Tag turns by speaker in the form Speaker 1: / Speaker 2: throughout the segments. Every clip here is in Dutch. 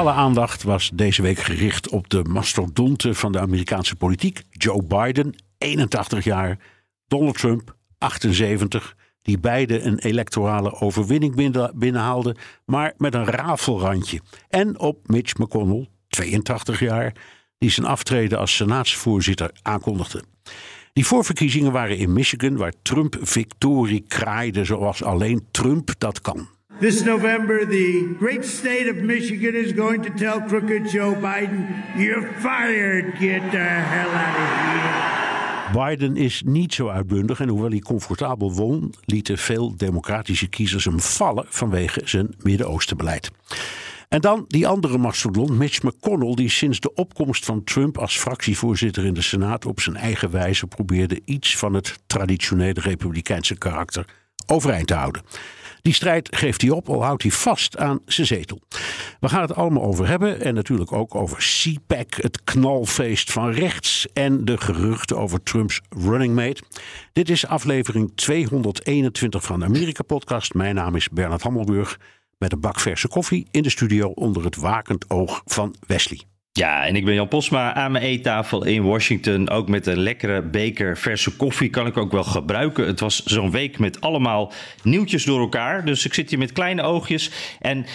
Speaker 1: Alle aandacht was deze week gericht op de mastodonten van de Amerikaanse politiek. Joe Biden, 81 jaar, Donald Trump, 78, die beide een electorale overwinning binnenhaalden, maar met een rafelrandje. En op Mitch McConnell, 82 jaar, die zijn aftreden als senaatsvoorzitter aankondigde. Die voorverkiezingen waren in Michigan, waar Trump victorie kraaide zoals alleen Trump dat kan.
Speaker 2: This November, the great state of Michigan is going to tell crooked Joe Biden, You're fired. Get the hell out of
Speaker 1: here. Biden is niet zo uitbundig en hoewel hij comfortabel won, lieten veel democratische kiezers hem vallen vanwege zijn Midden-Oostenbeleid. En dan die andere mastodon, Mitch McConnell, die sinds de opkomst van Trump als fractievoorzitter in de Senaat op zijn eigen wijze probeerde iets van het traditionele republikeinse karakter overeind te houden. Die strijd geeft hij op, al houdt hij vast aan zijn zetel. We gaan het allemaal over hebben en natuurlijk ook over CPAC, het knalfeest van rechts en de geruchten over Trumps running mate. Dit is aflevering 221 van de Amerika podcast. Mijn naam is Bernard Hammelburg met een bak verse koffie in de studio onder het wakend oog van Wesley.
Speaker 3: Ja, en ik ben Jan Posma aan mijn eettafel in Washington. Ook met een lekkere beker verse koffie kan ik ook wel gebruiken. Het was zo'n week met allemaal nieuwtjes door elkaar. Dus ik zit hier met kleine oogjes. En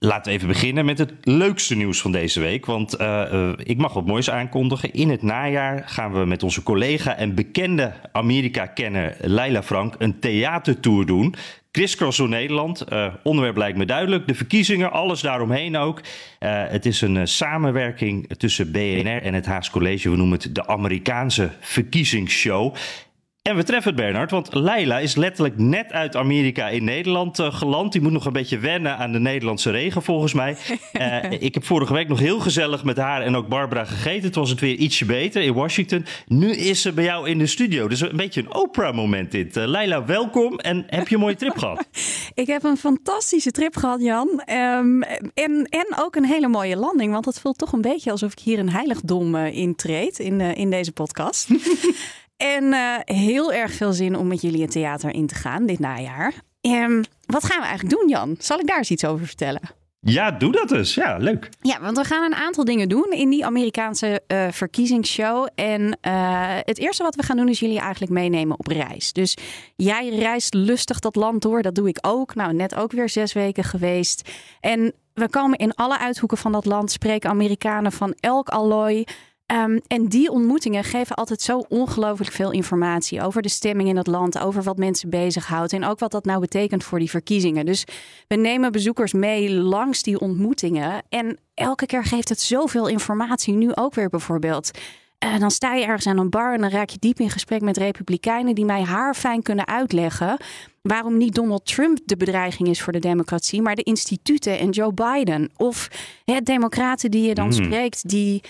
Speaker 3: Laten we even beginnen met het leukste nieuws van deze week. Want uh, ik mag wat moois aankondigen. In het najaar gaan we met onze collega en bekende Amerika-kenner Leila Frank een theatertour doen. Crisscross door Nederland. Uh, onderwerp lijkt me duidelijk. De verkiezingen, alles daaromheen ook. Het is een samenwerking tussen BNR en het Haas College. We noemen het de Amerikaanse verkiezingsshow. En we treffen het, Bernard, want Leila is letterlijk net uit Amerika in Nederland uh, geland. Die moet nog een beetje wennen aan de Nederlandse regen, volgens mij. Uh, ik heb vorige week nog heel gezellig met haar en ook Barbara gegeten. Het was het weer ietsje beter in Washington. Nu is ze bij jou in de studio. Dus een beetje een Oprah-moment dit. Uh, Leila, welkom en heb je een mooie trip gehad?
Speaker 4: Ik heb een fantastische trip gehad, Jan. Um, en, en ook een hele mooie landing, want het voelt toch een beetje alsof ik hier een heiligdom intreed in, in deze podcast. En uh, heel erg veel zin om met jullie het theater in te gaan dit najaar. Um, wat gaan we eigenlijk doen, Jan? Zal ik daar eens iets over vertellen?
Speaker 3: Ja, doe dat dus. Ja, leuk.
Speaker 4: Ja, want we gaan een aantal dingen doen in die Amerikaanse uh, verkiezingsshow. En uh, het eerste wat we gaan doen is jullie eigenlijk meenemen op reis. Dus jij reist lustig dat land door. Dat doe ik ook. Nou, net ook weer zes weken geweest. En we komen in alle uithoeken van dat land, spreken Amerikanen van elk allooi. Um, en die ontmoetingen geven altijd zo ongelooflijk veel informatie over de stemming in het land, over wat mensen bezighoudt en ook wat dat nou betekent voor die verkiezingen. Dus we nemen bezoekers mee langs die ontmoetingen en elke keer geeft het zoveel informatie. Nu ook weer bijvoorbeeld. Uh, dan sta je ergens aan een bar en dan raak je diep in gesprek met republikeinen die mij haarfijn kunnen uitleggen waarom niet Donald Trump de bedreiging is voor de democratie, maar de instituten en Joe Biden. Of hè, democraten die je dan mm. spreekt die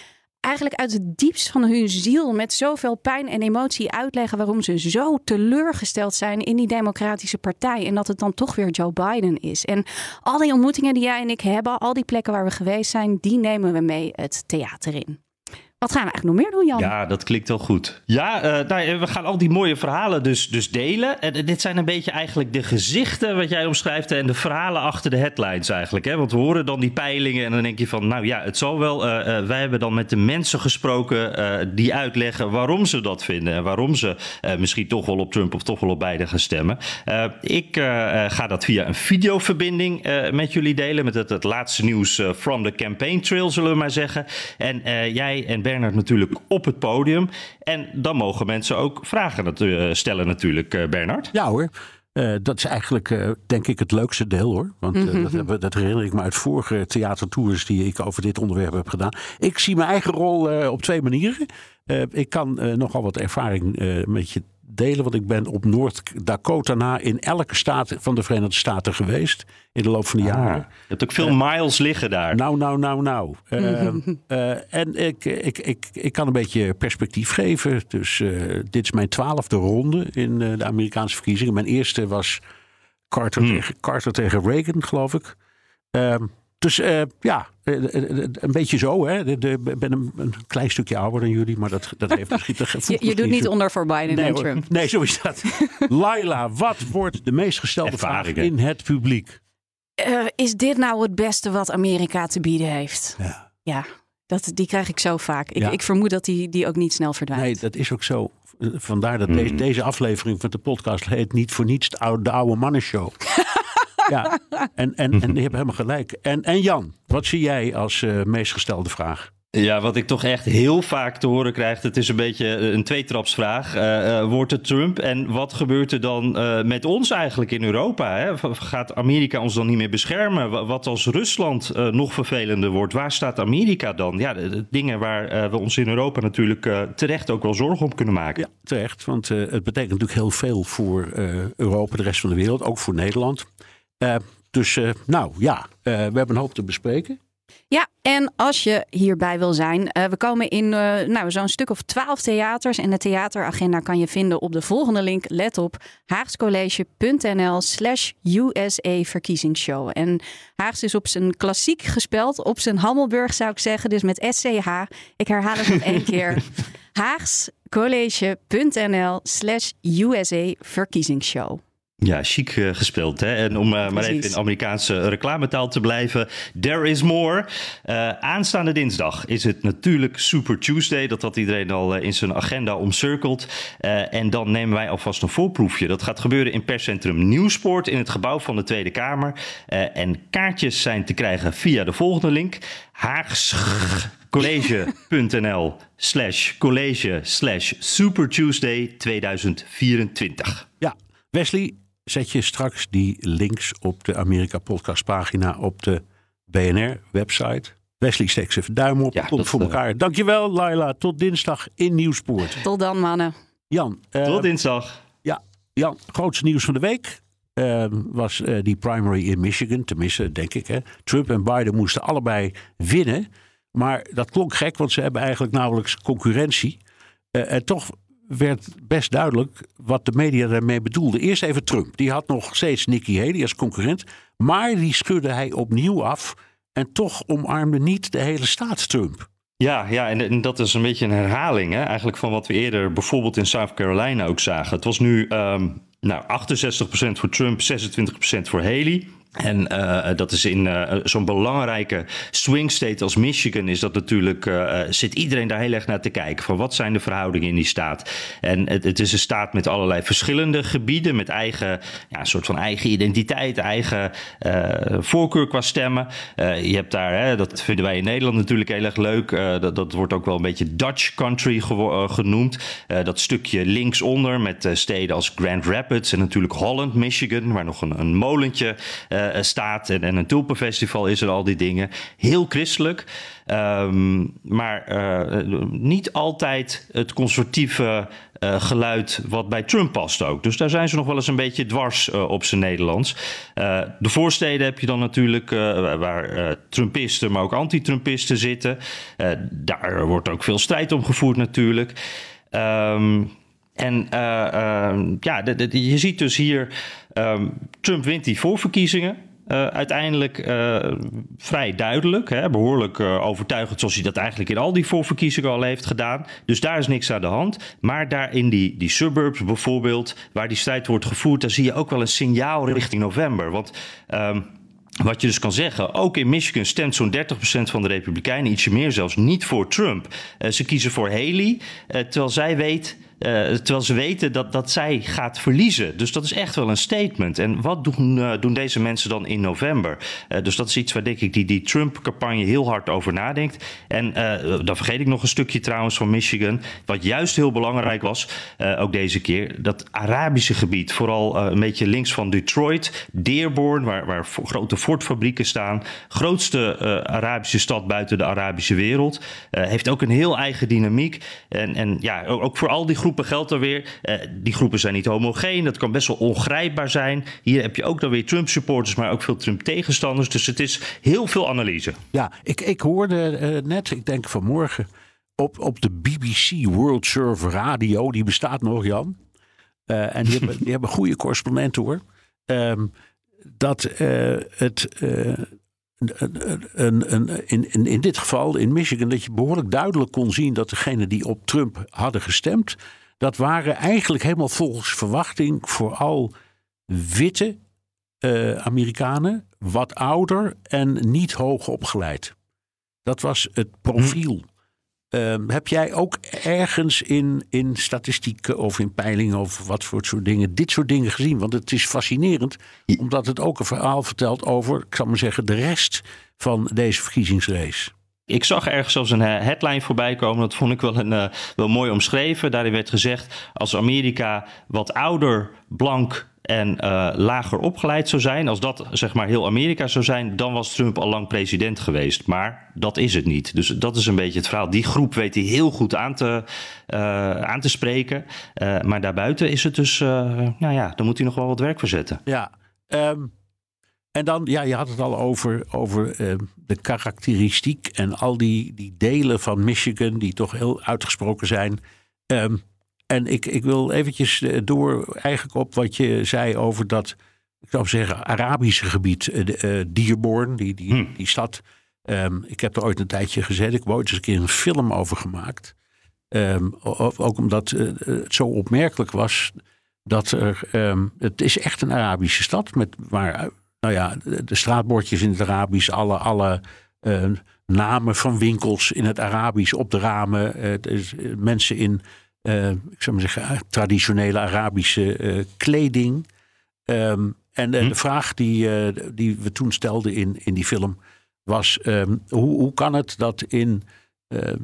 Speaker 4: eigenlijk uit het diepst van hun ziel met zoveel pijn en emotie uitleggen waarom ze zo teleurgesteld zijn in die democratische partij en dat het dan toch weer Joe Biden is. En al die ontmoetingen die jij en ik hebben, al die plekken waar we geweest zijn, die nemen we mee het theater in. Wat gaan we eigenlijk nog meer doen, Jan?
Speaker 3: Ja, dat klinkt wel goed. Ja, uh, nou, we gaan al die mooie verhalen dus, dus delen. En dit zijn een beetje eigenlijk de gezichten wat jij omschrijft en de verhalen achter de headlines eigenlijk. Hè? Want we horen dan die peilingen en dan denk je van, nou ja, het zal wel. Wij hebben dan met de mensen gesproken die uitleggen waarom ze dat vinden. En waarom ze misschien toch wel op Trump of toch wel op Biden gaan stemmen. ik ga dat via een videoverbinding met jullie delen. Met het, het laatste nieuws from the campaign trail, zullen we maar zeggen. En jij en Bernard natuurlijk op het podium. En dan mogen mensen ook vragen stellen natuurlijk, Bernard.
Speaker 1: Ja hoor. Uh, dat is eigenlijk, uh, denk ik, het leukste deel hoor. Want uh, mm-hmm. dat, dat, herinner ik me uit vorige theatertours die ik over dit onderwerp heb gedaan. Ik zie mijn eigen rol op twee manieren. ik kan nogal wat ervaring met je delen. Want ik ben op Noord-Dakota na in elke staat van de Verenigde Staten geweest. In de loop van de ah, jaren. Je
Speaker 3: hebt ook veel miles liggen daar.
Speaker 1: Nou, nou, nou, nou. en ik, ik, ik, ik kan een beetje perspectief geven. Dus dit is mijn twaalfde ronde in de Amerikaanse verkiezingen. Mijn eerste was Carter, hmm. tegen, Carter tegen Reagan, geloof ik. Ehm, dus uh, ja, eh, eh, een beetje zo. Hè. Ik ben een, een, klein stukje ouder dan jullie, maar dat, dat heeft misschien...
Speaker 4: je, je doet niet onder voor Biden
Speaker 1: nee,
Speaker 4: en Trump.
Speaker 1: Nee, zo is dat. Laila, wat wordt de meest gestelde vraag in het publiek?
Speaker 4: Uh, is dit nou het beste wat Amerika te bieden heeft? Ja. Ja, dat, die krijg ik zo vaak. Ik, ja. ik vermoed dat die, die ook niet snel verdwijnt.
Speaker 1: Nee, dat is ook zo. Vandaar dat deze, mhm. deze aflevering van de podcast heet niet voor niets de oude, de oude mannenshow. ja, en, en, en je hebt helemaal gelijk. En, en Jan, wat zie jij als uh, meest gestelde vraag?
Speaker 3: Ja, wat ik toch echt heel vaak te horen krijg, het is een beetje een tweetrapsvraag. Uh, uh, wordt het Trump en wat gebeurt er dan uh, met ons eigenlijk in Europa? Hè? Gaat Amerika ons dan niet meer beschermen? Wat als Rusland nog vervelender wordt? Waar staat Amerika dan? Ja, de, de dingen waar we ons in Europa natuurlijk terecht ook wel zorgen om kunnen maken.
Speaker 1: Ja, terecht, want het betekent natuurlijk heel veel voor Europa, de rest van de wereld, ook voor Nederland. Uh, dus uh, nou ja, uh, we hebben een hoop te bespreken.
Speaker 4: Ja, en als je hierbij wil zijn, uh, we komen in nou, zo'n stuk of twaalf theaters. En de theateragenda kan je vinden op de volgende link. Let op haagscollege.nl slash USA verkiezingsshow. En Haags is op zijn klassiek gespeld, op zijn Hammelburg zou ik zeggen, dus met SCH. Ik herhaal het nog één keer. haagscollege.nl slash USA verkiezingsshow.
Speaker 3: Ja, chic uh, gespeeld. Hè? En om uh, maar even in Amerikaanse reclametaal te blijven. There is more. Uh, aanstaande dinsdag is het natuurlijk Super Tuesday. Dat had iedereen al in zijn agenda omcirkeld. en dan nemen wij alvast een voorproefje. Dat gaat gebeuren in perscentrum Nieuwsport in het gebouw van de Tweede Kamer. en kaartjes zijn te krijgen via de volgende link. haagscollege.nl slash college slash Super Tuesday 2024.
Speaker 1: Ja, Wesley, zet je straks die links op de Amerika Podcast pagina op de BNR website. Wesley, steek even duim op. Ja, Komt voor uh... elkaar. Dankjewel, Laila. Tot dinsdag in Nieuwspoort.
Speaker 4: Tot dan, mannen.
Speaker 1: Jan.
Speaker 3: Uh, Tot dinsdag.
Speaker 1: Ja, Jan, grootste nieuws van de week. Uh, was uh, die primary in Michigan, tenminste, denk ik. Hè. Trump en Biden moesten allebei winnen. Maar dat klonk gek, want ze hebben eigenlijk nauwelijks concurrentie. Uh, en toch werd best duidelijk wat de media daarmee bedoelde. Eerst even Trump. Die had nog steeds Nikki Haley als concurrent. Maar die schudde hij opnieuw af. En toch omarmde niet de hele staat Trump.
Speaker 3: Ja, ja en, dat is een beetje een herhaling hè? eigenlijk van wat we eerder bijvoorbeeld in South Carolina ook zagen. Het was nu um, nou, 68% voor Trump, 26% voor Haley. En uh, dat is in uh, zo'n belangrijke swing state als Michigan is dat natuurlijk uh, zit iedereen daar heel erg naar te kijken van wat zijn de verhoudingen in die staat. En het, is een staat met allerlei verschillende gebieden met eigen ja, een soort van eigen identiteit, eigen voorkeur qua stemmen. je hebt daar, hè, dat vinden wij in Nederland natuurlijk heel erg leuk. dat, dat wordt ook wel een beetje Dutch country genoemd. dat stukje linksonder met steden als Grand Rapids en natuurlijk Holland, Michigan, waar nog een, een molentje staat. En, en een tulpenfestival is er, al die dingen. Heel christelijk. Um, maar uh, niet altijd het conservatieve uh, geluid wat bij Trump past ook. Dus daar zijn ze nog wel eens een beetje dwars op zijn Nederlands. de voorsteden heb je dan natuurlijk waar Trumpisten, maar ook anti-Trumpisten zitten. daar wordt ook veel strijd om gevoerd natuurlijk. Um, en uh, uh, ja, de, je ziet dus hier, um, Trump wint die voorverkiezingen. Uh, uiteindelijk vrij duidelijk, hè, behoorlijk overtuigend, zoals hij dat eigenlijk in al die voorverkiezingen al heeft gedaan. Dus daar is niks aan de hand. Maar daar in die, die suburbs bijvoorbeeld, waar die strijd wordt gevoerd, daar zie je ook wel een signaal richting november. Want um, wat je dus kan zeggen, ook in Michigan stemt zo'n 30% van de Republikeinen, ietsje meer zelfs, niet voor Trump. Ze kiezen voor Haley, terwijl zij weet terwijl ze weten dat, dat zij gaat verliezen. Dus dat is echt wel een statement. En wat doen, doen deze mensen dan in november? dus dat is iets waar denk ik die, die Trump-campagne heel hard over nadenkt. En dan vergeet ik nog een stukje trouwens van Michigan. Wat juist heel belangrijk was, ook deze keer. Dat Arabische gebied, vooral een beetje links van Detroit, Dearborn, waar, waar grote Ford-fabrieken staan. Grootste Arabische stad buiten de Arabische wereld. heeft ook een heel eigen dynamiek. En, en ja, ook voor al die groepen geldt er weer. Uh, die groepen zijn niet homogeen. Dat kan best wel ongrijpbaar zijn. Hier heb je ook dan weer Trump-supporters, maar ook veel Trump-tegenstanders. Dus het is heel veel analyse.
Speaker 1: Ja, ik, ik hoorde uh, net, ik denk vanmorgen, op, op de BBC World Server Radio. Die bestaat nog, Jan. Uh, en die hebben, die hebben goede correspondenten hoor. Um, dat het in, in, dit geval in Michigan, dat je behoorlijk duidelijk kon zien dat degenen die op Trump hadden gestemd, dat waren eigenlijk helemaal volgens verwachting vooral witte uh, Amerikanen, wat ouder en niet hoog opgeleid. Dat was het profiel. Uh, heb jij ook ergens in, in statistieken of in peilingen of wat voor soort dingen, dit soort dingen gezien? Want het is fascinerend, omdat het ook een verhaal vertelt over, ik zal maar zeggen, de rest van deze verkiezingsrace.
Speaker 3: Ik zag ergens zelfs een eh, headline voorbij komen. Dat vond ik wel, een, uh, wel mooi omschreven. Daarin werd gezegd: als Amerika wat ouder, blank en uh, lager opgeleid zou zijn, als dat zeg maar heel Amerika zou zijn, dan was Trump al lang president geweest. Maar dat is het niet. Dus dat is een beetje het verhaal. Die groep weet hij heel goed aan te, uh, aan te spreken. Uh, maar daarbuiten is het dus, nou ja, dan moet hij nog wel wat werk verzetten.
Speaker 1: Ja, um, en dan, ja, je had het al over, over de karakteristiek en al die, die delen van Michigan die toch heel uitgesproken zijn. Um, en ik, ik wil eventjes eh, door eigenlijk op wat je zei over dat, ik zou zeggen, Arabische gebied, uh, Dearborn, die, die, hmm. die stad. Um, ik heb er ooit een tijdje gezet. Ik heb ooit eens een keer een film over gemaakt. Um, ook omdat uh, het zo opmerkelijk was dat er. Um, het is echt een Arabische stad. Met waar, nou ja, de straatbordjes in het Arabisch, alle, alle uh, namen van winkels in het Arabisch op de ramen. mensen in uh, ik zou maar zeggen, traditionele Arabische uh, kleding. Um, en uh, hm. de vraag die, die we toen stelden in, in die film was: um, hoe, hoe kan het dat in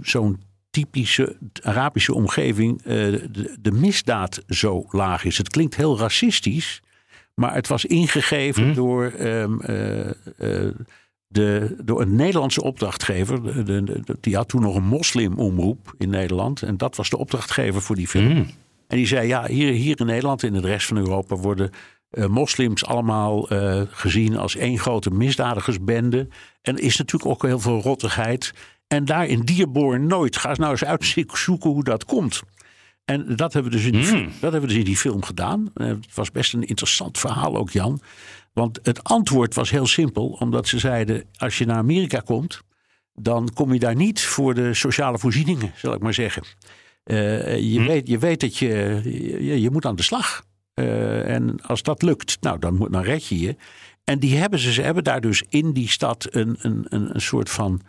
Speaker 1: zo'n typische Arabische omgeving de, de, misdaad zo laag is? Het klinkt heel racistisch, maar het was ingegeven hm. door. Um, de, door een Nederlandse opdrachtgever. De, die had toen nog een moslimomroep in Nederland. En dat was de opdrachtgever voor die film. Mm. En die zei: Ja, hier, hier in Nederland en in de rest van Europa worden uh, moslims allemaal uh, gezien als één grote misdadigersbende. En er is natuurlijk ook heel veel rottigheid. En daar in Dierborn nooit. Ga eens nou eens uitzoeken hoe dat komt. En dat hebben we dus in die, mm. dat hebben we dus in die film gedaan. Uh, het was best een interessant verhaal ook, Jan. Want het antwoord was heel simpel, omdat ze zeiden: als je naar Amerika komt, dan kom je daar niet voor de sociale voorzieningen, zal ik maar zeggen. Uh, je, hm. weet, je weet dat je, je, je moet aan de slag. Uh, en als dat lukt, nou, dan, dan red je je. En die hebben ze, ze hebben daar dus in die stad een, een, een, een soort van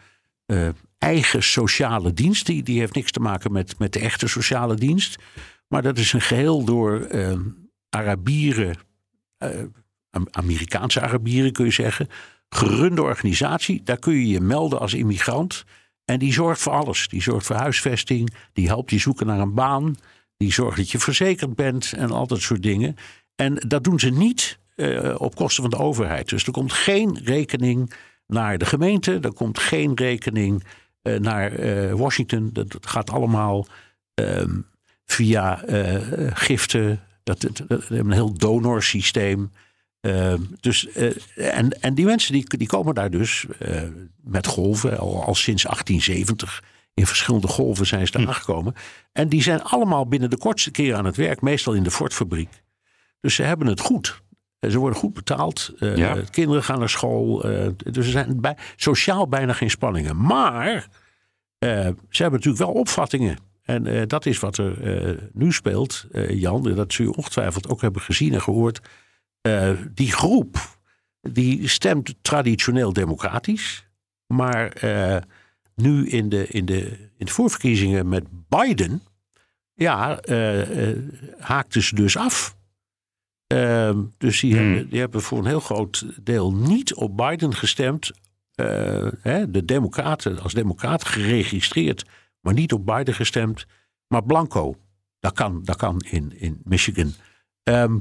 Speaker 1: uh, eigen sociale dienst. Die, die heeft niks te maken met, met de echte sociale dienst. Maar dat is een geheel door Arabieren Amerikaanse Arabieren kun je zeggen. Gerunde organisatie, daar kun je je melden als immigrant. En die zorgt voor alles. Die zorgt voor huisvesting, die helpt je zoeken naar een baan. Die zorgt dat je verzekerd bent en al dat soort dingen. En dat doen ze niet uh, op kosten van de overheid. Dus er komt geen rekening naar de gemeente. Er komt geen rekening uh, naar uh, Washington. Dat gaat allemaal ehm, via giften. Dat, hebben een heel donorsysteem. Ehm, dus, eh, en, en die mensen die, die komen daar dus uh, met golven, al, al, sinds 1870. In verschillende golven zijn ze daar hm. aangekomen. En die zijn allemaal binnen de kortste keer aan het werk, meestal in de Ford-fabriek. Dus ze hebben het goed. Ze worden goed betaald. Ja. Kinderen gaan naar school. dus er zijn bij, sociaal bijna geen spanningen. Maar ze hebben natuurlijk wel opvattingen. En dat is wat er nu speelt, Jan. Dat zul je ongetwijfeld ook hebben gezien en gehoord uh, die groep die stemt traditioneel democratisch. Maar uh, nu in de, in, de, in de voorverkiezingen met Biden ja, uh, haakten ze dus af. Ehm, dus die,
Speaker 3: Hmm.
Speaker 1: hebben, die hebben voor een heel groot deel niet op Biden gestemd. Eh, hè, de Democraten, als Democraten geregistreerd, maar niet op Biden gestemd, maar blanco. Dat kan, dat kan in, in Michigan. Ehm,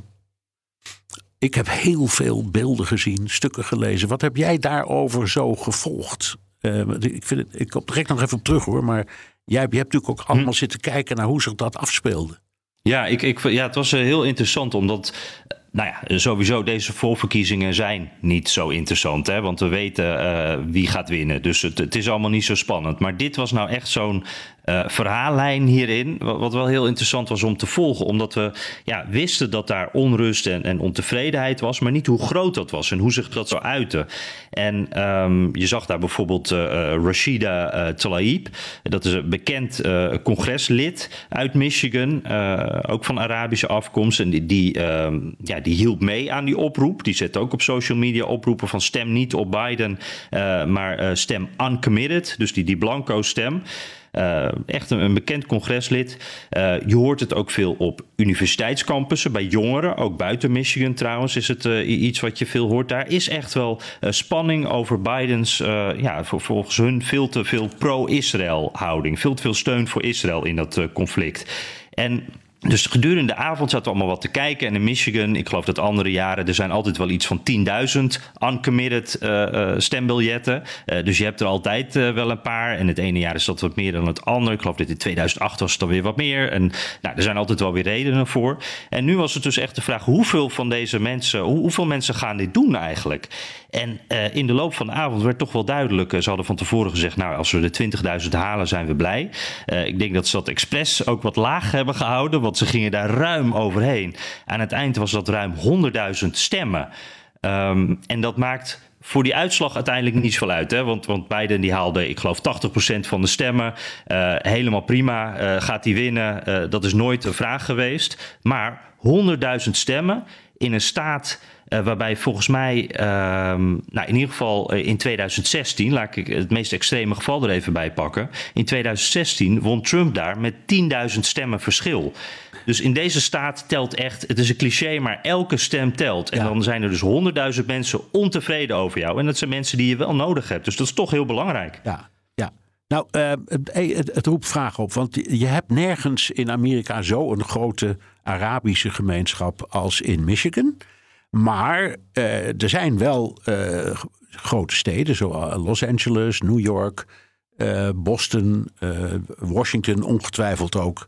Speaker 1: ik heb heel veel beelden gezien, stukken gelezen. Wat heb jij daarover zo gevolgd? Eh, ik, vind het, ik kom direct nog even op terug hoor, maar jij, je hebt natuurlijk ook allemaal zitten kijken naar hoe zich dat afspeelde.
Speaker 3: Ja, ik, ik, ja, het was eh, heel interessant omdat. eh, Nou ja, sowieso deze voorverkiezingen zijn niet zo interessant. Hè? Want we weten wie gaat winnen. Dus het, het is allemaal niet zo spannend. Maar dit was nou echt zo'n eh, verhaallijn hierin. Wat, wel heel interessant was om te volgen. Omdat we ja, wisten dat daar onrust en, en ontevredenheid was. Maar niet hoe groot dat was en hoe zich dat zou uiten. En ehm, je zag daar bijvoorbeeld eh, eh, Rashida eh, Tlaib. Dat is een bekend congreslid uit Michigan. ook van Arabische afkomst. En die, die, ehm, ja, die hielp mee aan die oproep. Die zette ook op social media oproepen van stem niet op Biden. maar stem uncommitted. Dus die, die blanco stem. Eh, echt een, bekend congreslid. Eh, je hoort het ook veel op universiteitscampussen bij jongeren. Ook buiten Michigan trouwens is het eh, iets wat je veel hoort. Daar is echt wel spanning over Bidens, ja, volgens hun veel te veel pro-Israël houding. Veel te veel steun voor Israël in dat conflict. En dus gedurende de avond zaten we allemaal wat te kijken. En in Michigan, ik geloof dat andere jaren, er zijn altijd wel iets van 10.000 uncommitted eh, eh, stembiljetten. Eh, dus je hebt er altijd wel een paar. En het ene jaar is dat wat meer dan het andere. Ik geloof dat in 2008 was het dan weer wat meer. En nou, er zijn altijd wel weer redenen voor. En nu was het dus echt de vraag, hoeveel van deze mensen, hoe- hoeveel mensen gaan dit doen eigenlijk? En eh, in de loop van de avond werd toch wel duidelijk. eh, ze hadden van tevoren gezegd, nou, als we de 20.000 halen, zijn we blij. Eh, ik denk dat ze dat expres ook wat laag hebben gehouden, want ze gingen daar ruim overheen. Aan het eind was dat ruim 100.000 stemmen. Ehm, en dat maakt voor die uitslag uiteindelijk niet zoveel uit. Hè? Want, want Biden die haalde, ik geloof, 80% van de stemmen. Helemaal prima. Gaat hij winnen? Dat is nooit een vraag geweest. Maar 100.000 stemmen in een staat eh, waarbij volgens mij, ehm, nou in ieder geval eh, in 2016, laat ik het meest extreme geval er even bij pakken. In 2016 won Trump daar met 10.000 stemmen verschil. Dus in deze staat telt echt, het is een cliché, maar elke stem telt. En
Speaker 1: Ja.
Speaker 3: dan zijn er dus 100.000 mensen ontevreden over jou. En dat zijn mensen die je wel nodig hebt. Dus dat is toch heel belangrijk.
Speaker 1: Ja, ja. Nou, eh, het, het, het roept vragen op. Want je hebt nergens in Amerika zo een grote Arabische gemeenschap als in Michigan. Maar eh, er zijn wel eh, grote steden, zoals Los Angeles, New York, eh, Boston, eh, Washington ongetwijfeld ook.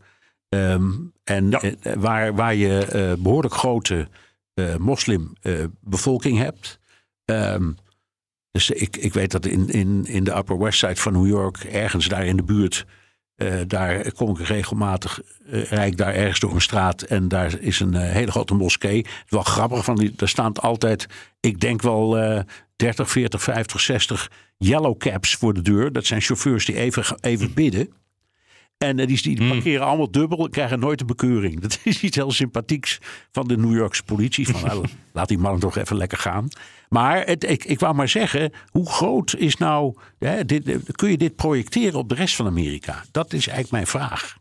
Speaker 1: Ehm, en
Speaker 3: Ja.
Speaker 1: eh, waar, waar je eh, behoorlijk grote eh, moslimbevolking hebt. Ehm, dus ik, ik weet dat in, in, in de Upper West Side van New York, ergens daar in de buurt, eh, daar kom ik regelmatig, eh, rijd daar ergens door een straat en daar is een eh, hele grote moskee. Het is wel grappig, van die, daar staan altijd, ik denk wel eh 30, 40, 50, 60 yellow caps voor de deur. Dat zijn chauffeurs die even, even bidden. En eh, die, die parkeren allemaal dubbel en krijgen nooit een bekeuring. Dat is iets heel sympathieks van de New Yorkse politie. Van, nou, laat die man toch even lekker gaan. Maar het, ik, ik wou maar zeggen, hoe groot is nou... Hè, dit, eh, kun je dit projecteren op de rest van Amerika? Dat is eigenlijk mijn vraag.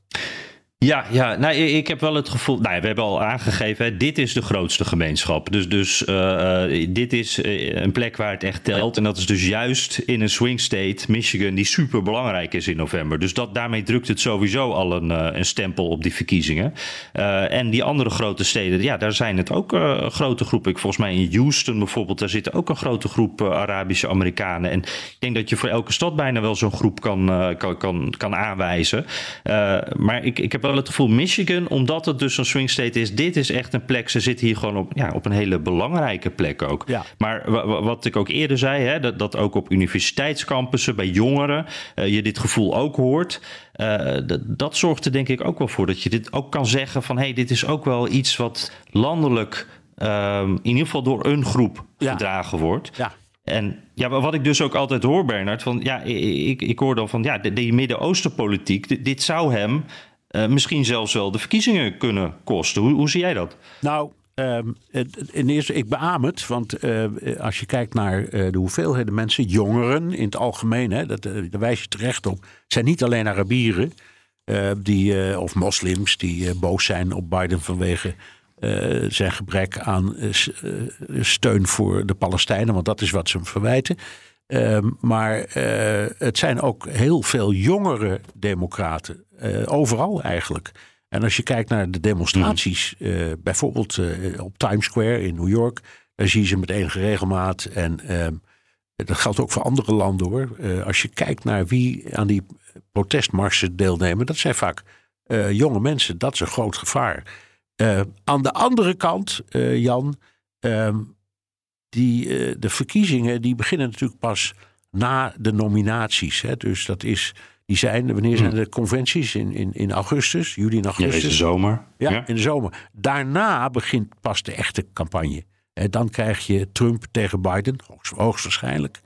Speaker 3: Ja, ja nou, ik heb wel het gevoel. Nou, we hebben al aangegeven, dit is de grootste gemeenschap. Dus, dus eh, eh, dit is eh, een plek waar het echt telt. En dat is dus juist in een swing state, Michigan, die super belangrijk is in november. Dus dat, daarmee drukt het sowieso al een, een stempel op die verkiezingen. En die andere grote steden, ja, daar zijn het ook grote groepen. Ik, volgens mij in Houston bijvoorbeeld, daar zitten ook een grote groep Arabische Amerikanen. En ik denk dat je voor elke stad bijna wel zo'n groep kan, kan, kan, kan aanwijzen. Maar ik, ik heb wel het gevoel, Michigan, omdat het dus zo'n swing state is, dit is echt een plek. Ze zitten hier gewoon op, ja, op een hele belangrijke plek ook.
Speaker 1: Ja.
Speaker 3: Maar wa- wa- wat ik ook eerder zei, hè, dat, dat ook op universiteitscampussen bij jongeren eh, je dit gevoel ook hoort. eh, dat, zorgt er denk ik ook wel voor dat je dit ook kan zeggen van hé, hey, dit is ook wel iets wat landelijk ehm, in ieder geval door een groep
Speaker 1: Ja.
Speaker 3: gedragen wordt.
Speaker 1: Ja,
Speaker 3: En ja, wat ik dus ook altijd hoor, Bernard, van ja, ik, ik hoor dan van ja, de, die Midden-Oosten-politiek, dit, dit zou hem eh, misschien zelfs wel de verkiezingen kunnen kosten. Hoe, hoe zie jij dat?
Speaker 1: nou, ehm, in eerste, ik beaam het. Want eh, als je kijkt naar eh, de hoeveelheden mensen, jongeren in het algemeen, hè, dat, eh, daar wijs je terecht op, zijn niet alleen Arabieren. die, of moslims die boos zijn op Biden vanwege zijn gebrek aan steun voor de Palestijnen, want dat is wat ze hem verwijten. Ehm, maar het zijn ook heel veel jongere democraten, eh, overal eigenlijk. En als je kijkt naar de demonstraties, eh, bijvoorbeeld eh, op Times Square in New York, daar zie je ze met enige regelmaat. En ehm, dat geldt ook voor andere landen hoor. Als je kijkt naar wie aan die protestmarsen deelnemen, dat zijn vaak jonge mensen. Dat is een groot gevaar. Aan de andere kant, Jan, ehm, die, de verkiezingen die beginnen natuurlijk pas na de nominaties. Hè? Dus dat is, die zijn, wanneer zijn de conventies? In, in, in augustus, juli en
Speaker 3: Ja,
Speaker 1: augustus.
Speaker 3: deze zomer.
Speaker 1: Ja, in de zomer. Daarna begint pas de echte campagne. En dan krijg je Trump tegen Biden, hoogst- hoogstwaarschijnlijk.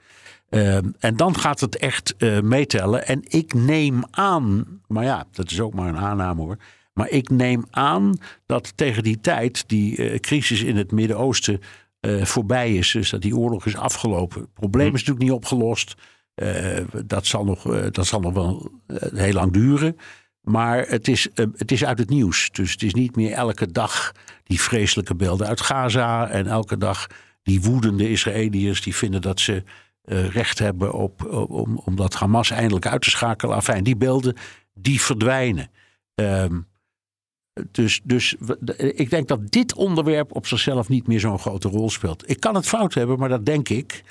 Speaker 1: Ehm, en dan gaat het echt eh, meetellen. En ik neem aan, maar ja, dat is ook maar een aanname hoor. Maar ik neem aan dat tegen die tijd die eh, crisis in het Midden-Oosten eh, voorbij is. Dus dat die oorlog is afgelopen. Het probleem is natuurlijk niet opgelost. Eh, dat, zal nog, eh, dat zal nog wel eh, heel lang duren. Maar het is, het is uit het nieuws. Dus het is niet meer elke dag die vreselijke beelden uit Gaza. En elke dag die woedende Israëliërs die vinden dat ze recht hebben op, om, om dat Hamas eindelijk uit te schakelen. Enfin, die beelden die verdwijnen. Ehm, dus, dus ik denk dat dit onderwerp op zichzelf niet meer zo'n grote rol speelt. Ik kan het fout hebben, maar dat denk ik.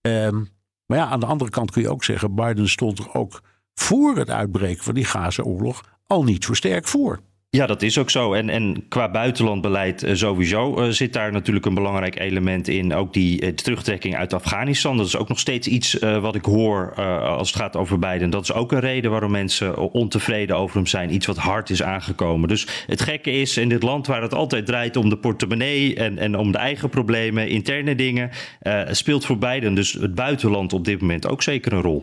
Speaker 1: Ehm, maar ja, aan de andere kant kun je ook zeggen: Biden stond er ook voor het uitbreken van die Gaza-oorlog al niet zo sterk voor.
Speaker 3: Ja, dat is ook zo. En, en qua buitenlandbeleid eh, sowieso eh, zit daar natuurlijk een belangrijk element in. Ook die eh, terugtrekking uit Afghanistan. Dat is ook nog steeds iets wat ik hoor als het gaat over Biden. Dat is ook een reden waarom mensen ontevreden over hem zijn. Iets wat hard is aangekomen. Dus het gekke is, in dit land waar het altijd draait om de portemonnee en, en om de eigen problemen, interne dingen, speelt voor Biden dus het buitenland op dit moment ook zeker een rol.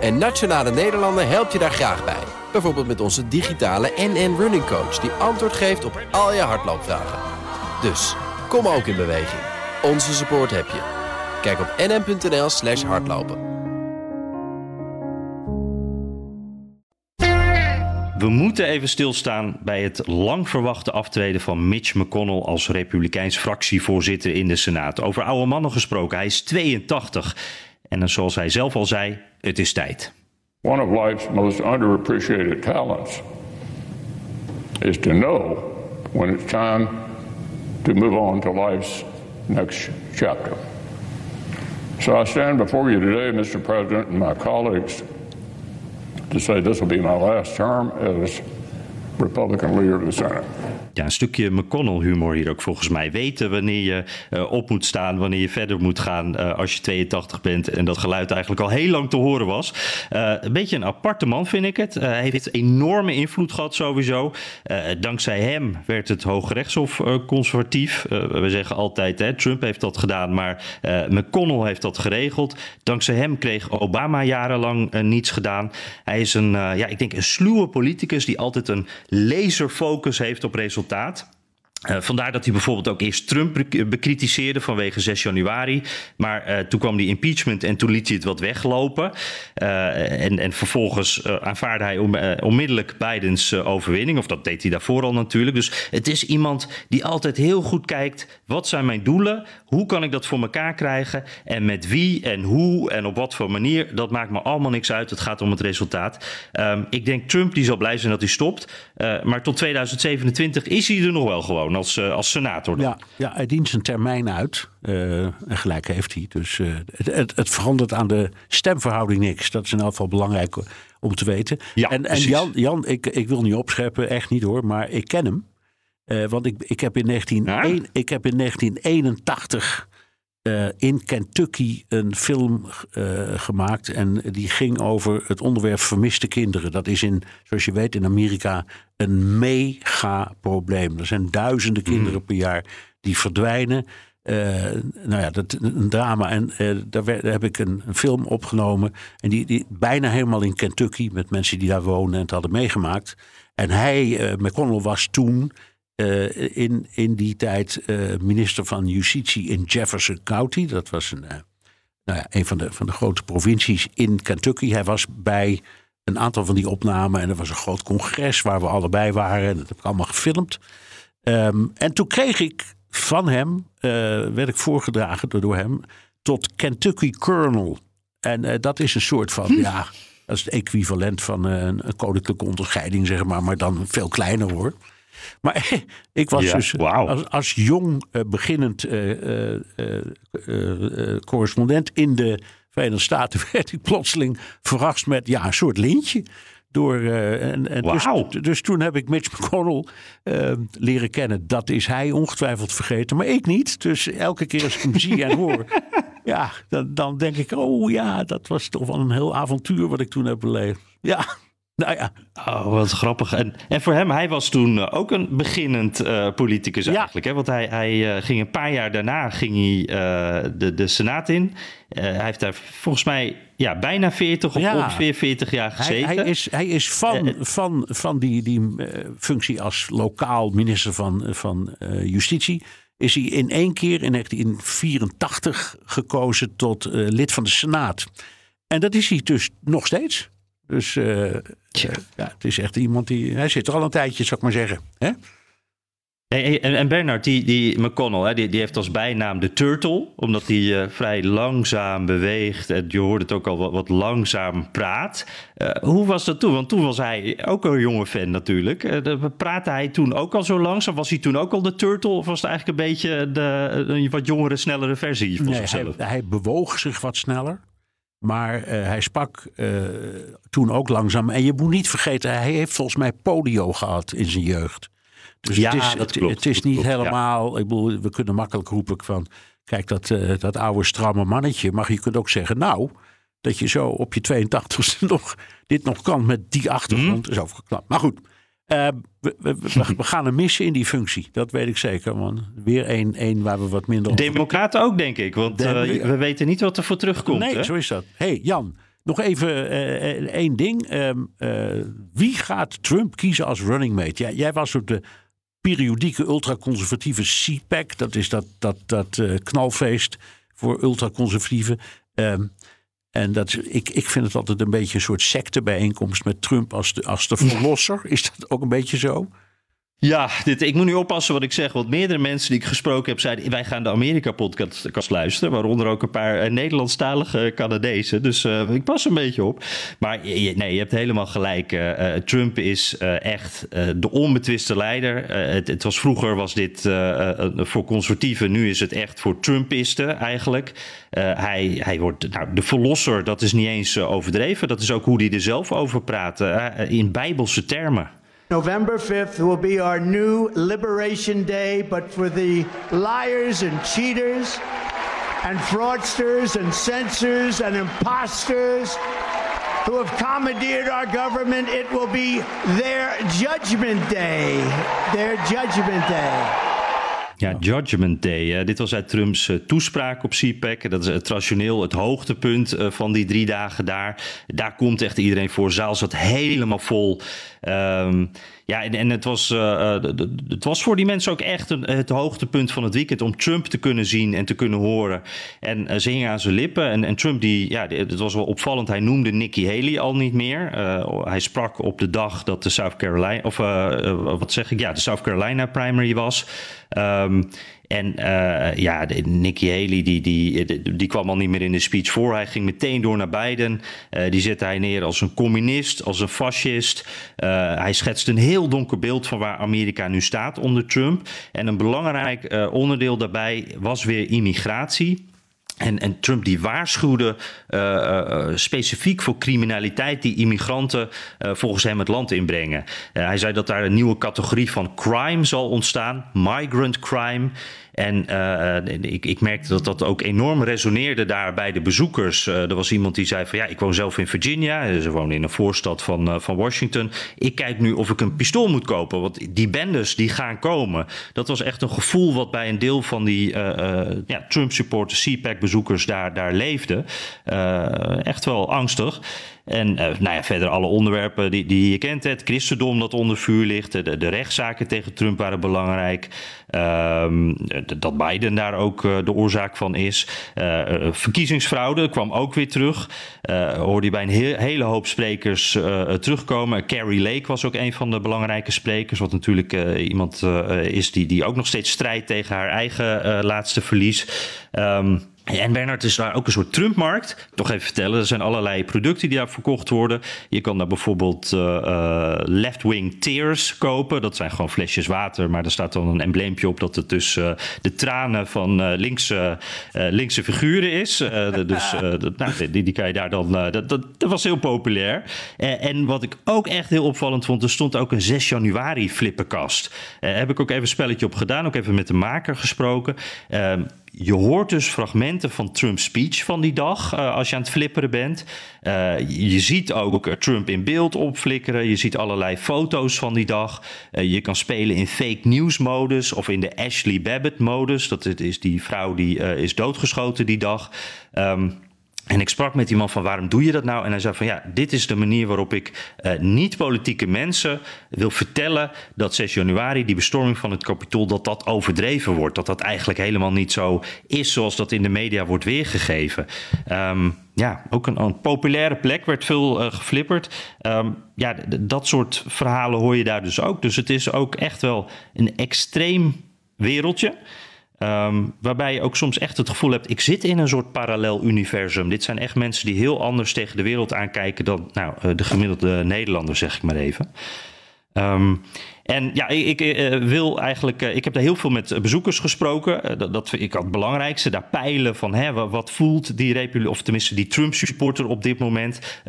Speaker 5: En Nationale Nederlanden helpt je daar graag bij. Bijvoorbeeld met onze digitale NN Running Coach... die antwoord geeft op al je hardloopvragen. Dus, kom ook in beweging. Onze support heb je. Kijk op nn.nl slash hardlopen.
Speaker 3: We moeten even stilstaan bij het lang verwachte aftreden van Mitch McConnell als Republikeins fractievoorzitter in de Senaat. Over oude mannen gesproken, hij is 82. En zoals hij zelf al zei, het is tijd.
Speaker 6: One of life's most underappreciated talents is to know when it's time to move on to life's next chapter. So I stand before you today, Mr. President, and my colleagues, to say this will be my last term as Republican leader of the Senate.
Speaker 3: Ja, een stukje McConnell-humor hier ook volgens mij. Weten wanneer je eh, op moet staan, wanneer je verder moet gaan eh, als je 82 bent. En dat geluid eigenlijk al heel lang te horen was. Eh, een beetje een aparte man vind ik het. Hij heeft enorme invloed gehad sowieso. Dankzij hem werd het Hoge Rechtshof conservatief. We zeggen altijd, hè, Trump heeft dat gedaan, maar McConnell heeft dat geregeld. Dankzij hem kreeg Obama jarenlang niets gedaan. Hij is een, ja, ik denk een sluwe politicus die altijd een laserfocus heeft op resultaat. Uh, vandaar dat hij bijvoorbeeld ook eerst Trump bekritiseerde vanwege 6 januari. Maar uh, toen kwam die impeachment en toen liet hij het wat weglopen. Uh, en, en vervolgens aanvaarde hij om, onmiddellijk Bidens overwinning. Of dat deed hij daarvoor al natuurlijk. Dus het is iemand die altijd heel goed kijkt. Wat zijn mijn doelen? Hoe kan ik dat voor elkaar krijgen? En met wie en hoe en op wat voor manier? Dat maakt me allemaal niks uit. Het gaat om het resultaat. Um, ik denk Trump die zal blij zijn dat hij stopt. maar tot 2027 is hij er nog wel gewoon als, uh, als senator.
Speaker 1: Ja, ja, hij dient zijn termijn uit. Uh, en gelijk heeft hij. Dus uh, het, het, het, verandert aan de stemverhouding niks. Dat is in elk geval belangrijk om te weten.
Speaker 3: Ja,
Speaker 1: en, en Jan, Jan ik, ik wil niet opscheppen, echt niet hoor. Maar ik ken hem. want ik, ik, heb in 19,
Speaker 3: ja?
Speaker 1: ik heb in 1981 eh, in Kentucky een film eh, gemaakt. En die ging over het onderwerp vermiste kinderen. Dat is in, zoals je weet, in Amerika een mega probleem. Er zijn duizenden kinderen per jaar die verdwijnen. Uh, nou ja, dat een drama. En daar, daar, heb ik een, een, film opgenomen. En die, die bijna helemaal in Kentucky. Met mensen die daar wonen en het hadden meegemaakt. En hij, McConnell, was toen uh, in, in die tijd uh, minister van Justitie in Jefferson County. Dat was een, uh, nou ja, een van de, van de grote provincies in Kentucky. Hij was bij een aantal van die opnamen en er was een groot congres waar we allebei waren. En dat heb ik allemaal gefilmd. Um, en toen kreeg ik van hem, werd ik voorgedragen door hem, tot Kentucky Colonel. En dat is een soort van, hm. ja, dat is het equivalent van een, een koninklijke onderscheiding, zeg maar, maar dan veel kleiner hoor. Maar ik was dus als, als, jong uh, beginnend uh, uh, correspondent in de Verenigde Staten werd ik plotseling verrast met ja, een soort lintje. Door, en, en dus, dus, toen heb ik Mitch McConnell leren kennen. Dat is hij ongetwijfeld vergeten, maar ik niet. Dus elke keer als ik hem zie en hoor, ja, dan, dan denk ik: oh ja, dat was toch wel een heel avontuur wat ik toen heb beleefd. Ja. Nou ja.
Speaker 3: Oh, wat grappig. En, en voor hem, hij was toen eh, ook een beginnend uh, politicus eigenlijk. Hè? Want hij, hij uh, ging een paar jaar daarna ging hij, uh, de, de Senaat in. hij heeft daar volgens mij ja, bijna 40 of ja. ongeveer 40 jaar gezeten.
Speaker 1: Hij, hij is, hij is van, van, van die, die functie als lokaal minister van, van Justitie... is hij in één keer in 1984 gekozen tot lid van de Senaat. En dat is hij dus nog steeds. Dus uh, ja, het is echt iemand die. Hij zit er al een tijdje, zou ik maar zeggen. Hè?
Speaker 3: En, en Bernard, die, die McConnell, hè, die, die heeft als bijnaam de Turtle, omdat hij uh, vrij langzaam beweegt. En je hoort het ook al wat, wat langzaam praat. Uh, hoe was dat toen? Want toen was hij ook een jonge fan natuurlijk. Uh, praatte hij toen ook al zo langzaam? Was hij toen ook al de Turtle? Of was het eigenlijk een beetje de, een wat jongere, snellere versie van
Speaker 1: nee,
Speaker 3: zichzelf?
Speaker 1: Hij, hij bewoog zich wat sneller. Maar hij sprak toen ook langzaam. En je moet niet vergeten, hij heeft volgens mij polio gehad in zijn jeugd. Dus
Speaker 3: ja,
Speaker 1: het is,
Speaker 3: dat klopt,
Speaker 1: het, is niet
Speaker 3: klopt,
Speaker 1: helemaal. Ja. Ik bedoel, we kunnen makkelijk roepen van. Kijk, dat, uh, dat oude stramme mannetje. Maar je kunt ook zeggen, nou, dat je zo op je 82ste nog dit nog kan met die achtergrond mm. is overgeklapt. Maar goed, uh, we, we, we, gaan hem missen in die functie. Dat weet ik zeker. Man. Weer één, één waar we wat minder
Speaker 3: Democraten ook, denk ik. Want uh, we weten niet wat er voor terugkomt.
Speaker 1: Nee,
Speaker 3: hè?
Speaker 1: zo is dat. hey, Jan, nog even uh, één ding. Um, wie gaat Trump kiezen als running mate? Ja, jij was op de periodieke ultraconservatieve CPAC. Dat is dat, dat, dat knalfeest voor ultraconservatieven. Um, en dat, ik, ik vind het altijd een beetje een soort sectebijeenkomst met Trump als de, als de verlosser. Is dat ook een beetje zo?
Speaker 3: Ja, dit, ik moet nu oppassen wat ik zeg. Want meerdere mensen die ik gesproken heb zeiden... wij gaan de Amerika-podcast luisteren. Waaronder ook een paar uh, Nederlandstalige Canadezen. Dus uh, ik pas een beetje op. Maar je, nee, je hebt helemaal gelijk. Trump is echt de onbetwiste leider. Het, het, was, vroeger was dit voor conservatieven. Nu is het echt voor Trumpisten eigenlijk. hij, hij wordt nou, de verlosser. Dat is niet eens overdreven. Dat is ook hoe hij er zelf over praat. in bijbelse termen.
Speaker 7: November 5th will be our new Liberation Day, but for the liars and cheaters and fraudsters and censors and imposters who have commandeered our government, it will be their judgment day. Their judgment day.
Speaker 3: Ja, Judgment Day. Dit was uit Trumps uh, toespraak op CPAC. Dat is het traditioneel het hoogtepunt uh, van die drie dagen daar. Daar komt echt iedereen voor. Zaal zat helemaal vol. Um, ja, en, het, was, uh, het was voor die mensen ook echt een, het hoogtepunt van het weekend om Trump te kunnen zien en te kunnen horen. En uh, ze hingen aan zijn lippen. En, en Trump, die, ja, het was wel opvallend, hij noemde Nikki Haley al niet meer. Hij sprak op de dag dat de South Carolina, of wat zeg ik, ja, de South Carolina primary was. Um, en uh, ja, de, Nikki Haley die, die, die, kwam al niet meer in de speech voor. Hij ging meteen door naar Biden. Uh, die zette hij neer als een communist, als een fascist. Uh, hij schetste een heel donker beeld van waar Amerika nu staat onder Trump. En een belangrijk onderdeel daarbij was weer immigratie. En, en, Trump die waarschuwde specifiek voor criminaliteit die immigranten volgens hem het land inbrengen. hij zei dat daar een nieuwe categorie van crime zal ontstaan, migrant crime. En uh, ik, ik, merkte dat dat ook enorm resoneerde daar bij de bezoekers. Uh, er was iemand die zei van ja, ik woon zelf in Virginia. Ze wonen in een voorstad van, uh, van Washington. Ik kijk nu of ik een pistool moet kopen. Want die bendes die gaan komen. Dat was echt een gevoel wat bij een deel van die ja, Trump-supporters, CPAC-bezoekers daar, daar leefde. echt wel angstig. En uh, nou ja, verder alle onderwerpen die, die je kent. Het christendom dat onder vuur ligt. De, de rechtszaken tegen Trump waren belangrijk. Um, dat Biden daar ook uh, de oorzaak van is. Uh, verkiezingsfraude kwam ook weer terug. hoorde je bij een he hele hoop sprekers terugkomen. Carrie Lake was ook een van de belangrijke sprekers. Wat natuurlijk iemand is die, die ook nog steeds strijdt tegen haar eigen laatste verlies. Um, en Bernard is daar ook een soort Trumpmarkt. Toch even vertellen, er zijn allerlei producten die daar verkocht worden. Je kan daar bijvoorbeeld uh, uh, left-wing tears kopen. Dat zijn gewoon flesjes water, maar er staat dan een embleempje op dat het dus uh, de tranen van linkse, linkse figuren is. dus nou, die, die kan je daar dan. dat, dat, dat, was heel populair. en wat ik ook echt heel opvallend vond, er stond ook een 6 januari flippenkast. heb ik ook even een spelletje op gedaan, ook even met de maker gesproken. Ehm, je hoort dus fragmenten van Trump's speech van die dag uh, als je aan het flipperen bent. Uh, je ziet ook Trump in beeld opflikkeren. Je ziet allerlei foto's van die dag. Je kan spelen in fake news modus of in de Ashley Babbitt modus. Dat is die vrouw die is doodgeschoten die dag. Um, en ik sprak met die man van waarom doe je dat nou? En hij zei van ja, dit is de manier waarop ik uh, niet-politieke mensen wil vertellen dat 6 januari, die bestorming van het kapitool, dat dat overdreven wordt. Dat dat eigenlijk helemaal niet zo is zoals dat in de media wordt weergegeven. Um, ja, ook een, een, populaire plek, werd veel uh, geflipperd. Um, ja, dat soort verhalen hoor je daar dus ook. Dus het is ook echt wel een extreem wereldje. Um, waarbij je ook soms echt het gevoel hebt: ik zit in een soort parallel universum. Dit zijn echt mensen die heel anders tegen de wereld aankijken dan nou, eh, de gemiddelde Nederlander, zeg ik maar even. Um, en ja, ik, ik uh, wil eigenlijk. Uh, ik heb daar heel veel met bezoekers gesproken. Dat, dat vind ik het belangrijkste. Daar peilen van hè, wat voelt die Republiek, of tenminste die Trump-supporter op dit moment.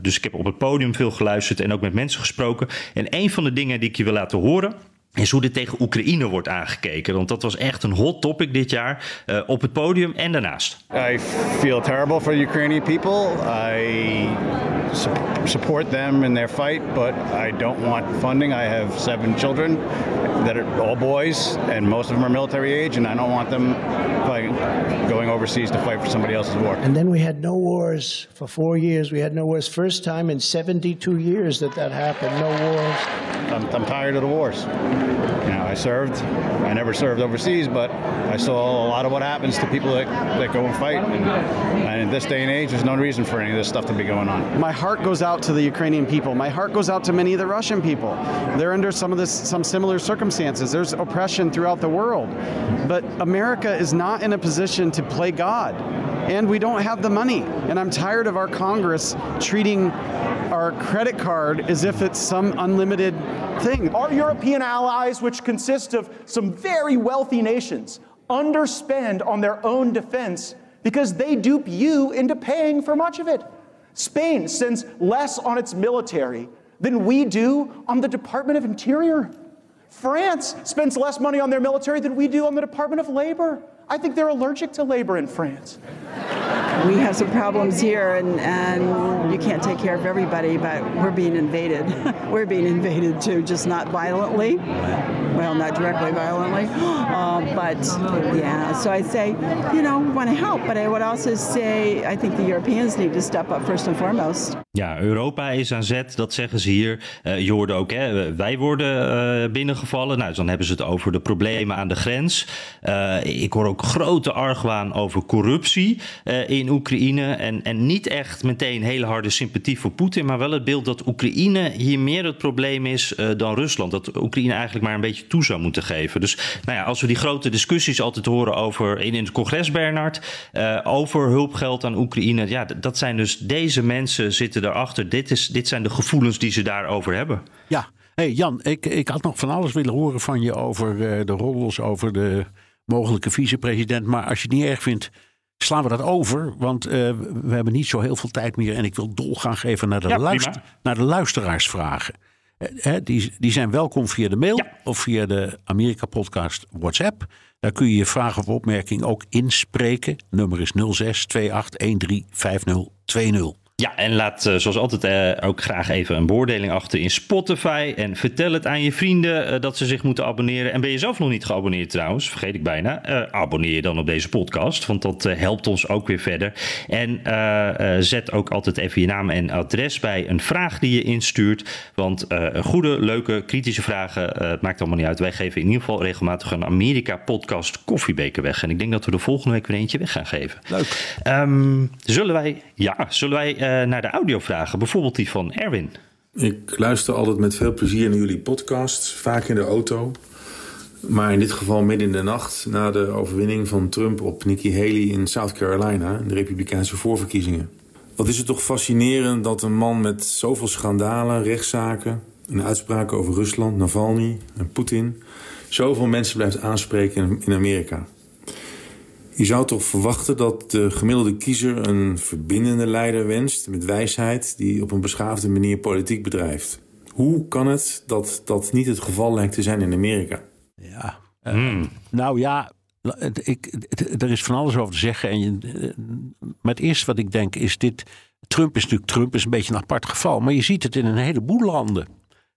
Speaker 3: dus ik heb op het podium veel geluisterd en ook met mensen gesproken. En een van de dingen die ik je wil laten horen is hoe dit tegen Oekraïne wordt aangekeken. Want dat was echt een hot topic dit jaar uh, op het podium en daarnaast.
Speaker 8: I feel terrible for the Ukrainian people. I su support them in their fight, but I don't want funding. I have seven children that are all boys, and most of them are military age, and I don't want them fighting, going overseas to fight for somebody else's war.
Speaker 7: And then we had no wars for four years. We had no wars. First time in 72 years that that happened. No wars.
Speaker 8: I'm, I'm tired of the wars. You know, I served. I never served overseas, but I saw a lot of what happens to people that, that go and fight. And, and in this day and age, there's no reason for any of this stuff to be going on.
Speaker 9: My heart goes out to the Ukrainian people. My heart goes out to many of the Russian people. They're under some of this, some similar circumstances. There's oppression throughout the world, but America is not in a position to play God and we don't have the money. And I'm tired of our Congress treating our credit card as if it's some unlimited thing.
Speaker 10: Our European allies, which consist of some very wealthy nations, underspend on their own defense because they dupe you into paying for much of it. Spain spends less on its military than we do on the Department of Interior. France spends less money on their military than we do on the Department of Labor. I think they're allergic to labor in France.
Speaker 11: We have some problems here, and, and you can't take care of everybody, but we're being invaded. we're being invaded too, just not violently. Well, not directly violently, uh, but yeah. So I say, you know, want to help, but I would also say I think the Europeans need to step up first and foremost.
Speaker 3: Ja, Europa is aan zet, dat zeggen ze hier. Uh, je hoorde ook, hè, wij worden uh, binnengevallen. Nou, dan hebben ze het over de problemen aan de grens. Ik hoor ook grote argwaan over corruptie in Oekraïne. En, en niet echt meteen hele harde sympathie voor Poetin, maar wel het beeld dat Oekraïne hier meer het probleem is dan Rusland. Dat Oekraïne eigenlijk maar een beetje toe zou moeten geven. Dus nou ja, als we die grote discussies altijd horen over in, in het congres, Bernard, over hulpgeld aan Oekraïne. Ja, dat zijn dus deze mensen zitten daarachter. Dit, is, dit zijn de gevoelens die ze daarover hebben.
Speaker 1: Ja, hey Jan, ik, ik had nog van alles willen horen van je over uh, de roddels, over de mogelijke vicepresident. Maar als je het niet erg vindt, slaan we dat over, want eh, we hebben niet zo heel veel tijd meer. En ik wil dolgaan geven naar de,
Speaker 3: Ja,
Speaker 1: luister, naar de luisteraarsvragen. Eh, hè, die, die zijn welkom via de mail of via de Amerika Podcast WhatsApp. Daar kun je je vraag of opmerking ook inspreken. Nummer is 06 28 13 5020.
Speaker 3: Ja, en laat eh, zoals altijd eh, ook graag even een beoordeling achter in Spotify. En vertel het aan je vrienden eh, dat ze zich moeten abonneren. En ben je zelf nog niet geabonneerd trouwens, vergeet ik bijna. eh, abonneer je dan op deze podcast, want dat helpt ons ook weer verder. En zet ook altijd even je naam en adres bij een vraag die je instuurt. Want goede, leuke, kritische vragen, het maakt allemaal niet uit. Wij geven in ieder geval regelmatig een Amerika-podcast koffiebeker weg. En ik denk dat we de volgende week weer eentje weg gaan geven.
Speaker 1: Leuk.
Speaker 3: Ehm, zullen wij, ja, zullen wij naar de audiovragen? Bijvoorbeeld die van Erwin.
Speaker 12: Ik luister altijd met veel plezier naar jullie podcasts, vaak in de auto. Maar in dit geval midden in de nacht na de overwinning van Trump op Nikki Haley in South Carolina, in de Republikeinse voorverkiezingen. Wat is het toch fascinerend dat een man met zoveel schandalen, rechtszaken en uitspraken over Rusland, Navalny en Poetin zoveel mensen blijft aanspreken in Amerika. Je zou toch verwachten dat de gemiddelde kiezer een verbindende leider wenst met wijsheid die op een beschaafde manier politiek bedrijft. Hoe kan het dat dat niet het geval lijkt te zijn in Amerika?
Speaker 1: Ja. eh, Nou ja, ik, er is van alles over te zeggen. En je, eh, maar het eerste wat ik denk is dit. Trump is natuurlijk Trump, is een beetje een apart geval. Maar je ziet het in een heleboel landen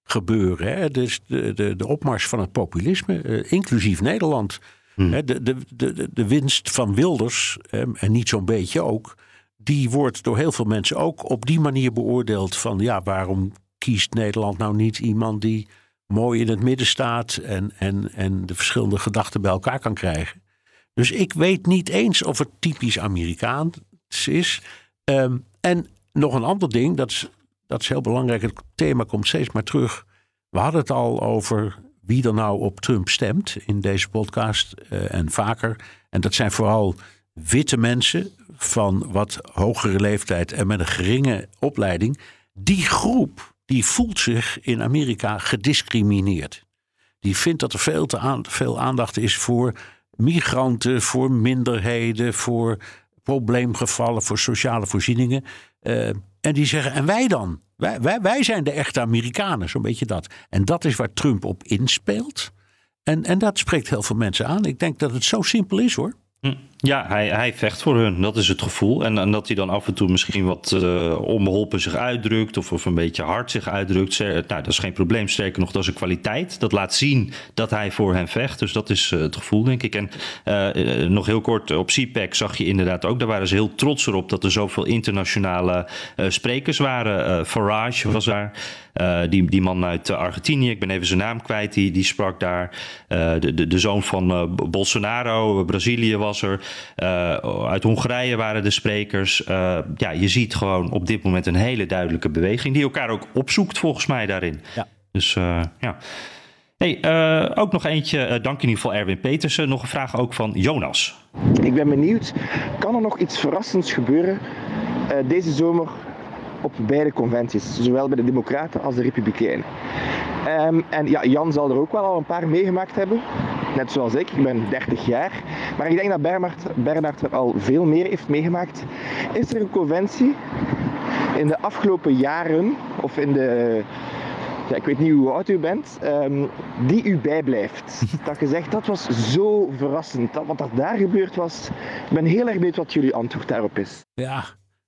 Speaker 1: gebeuren. Hè? Dus de, de, de opmars van het populisme, eh, inclusief Nederland. Hè, De, de, de, de winst van Wilders, en niet zo'n beetje ook, die wordt door heel veel mensen ook op die manier beoordeeld van ja, waarom kiest Nederland nou niet iemand die mooi in het midden staat en, en, en de verschillende gedachten bij elkaar kan krijgen. Dus ik weet niet eens of het typisch Amerikaans is. Ehm, en nog een ander ding, dat is, dat is heel belangrijk. Het thema komt steeds maar terug. We hadden het al over wie er nou op Trump stemt in deze podcast eh, en vaker. En dat zijn vooral witte mensen van wat hogere leeftijd en met een geringe opleiding. Die groep die voelt zich in Amerika gediscrimineerd. Die vindt dat er veel te aan, veel aandacht is voor migranten, voor minderheden, voor probleemgevallen, voor sociale voorzieningen. Eh, en die zeggen, en wij dan? Wij, wij, wij zijn de echte Amerikanen, zo'n beetje dat. En dat is waar Trump op inspeelt. En, en dat spreekt heel veel mensen aan. Ik denk dat het zo simpel is hoor.
Speaker 3: Hm. Ja, hij, hij vecht voor hun, dat is het gevoel. En, en dat hij dan af en toe misschien wat eh, onbeholpen zich uitdrukt... Of, of een beetje hard zich uitdrukt. Nou, dat is geen probleem. Sterker nog, dat is een kwaliteit. Dat laat zien dat hij voor hen vecht. Dus dat is eh, het gevoel, denk ik. En eh, nog heel kort, op CPAC zag je inderdaad ook... daar waren ze heel trots erop dat er zoveel internationale sprekers waren. Farage was daar, die, die man uit Argentinië. Ik ben even zijn naam kwijt, die, die sprak daar. De, de, de zoon van eh, Bolsonaro, Brazilië was er. Eh, uit Hongarije waren de sprekers. Eh, ja, je ziet gewoon op dit moment een hele duidelijke beweging... die elkaar ook opzoekt volgens mij daarin.
Speaker 1: Ja.
Speaker 3: Dus eh, ja... Hey, eh, ook nog eentje, eh, dank in ieder geval Erwin Petersen. Nog een vraag ook van Jonas.
Speaker 13: Ik ben benieuwd, kan er nog iets verrassends gebeuren eh, deze zomer op beide conventies, zowel bij de Democraten als de Republikeinen? Ehm, en ja, Jan zal er ook wel al een paar meegemaakt hebben, net zoals ik. Ik ben 30 jaar, maar ik denk dat Bernard, Bernard er al veel meer heeft meegemaakt. Is er een conventie in de afgelopen jaren, of in de ja, ik weet niet hoe oud u bent, ehm, die u bijblijft. Dat je zegt, dat was zo verrassend. Dat, wat er daar gebeurd was, ik ben heel erg benieuwd wat jullie antwoord daarop is.
Speaker 1: Ja,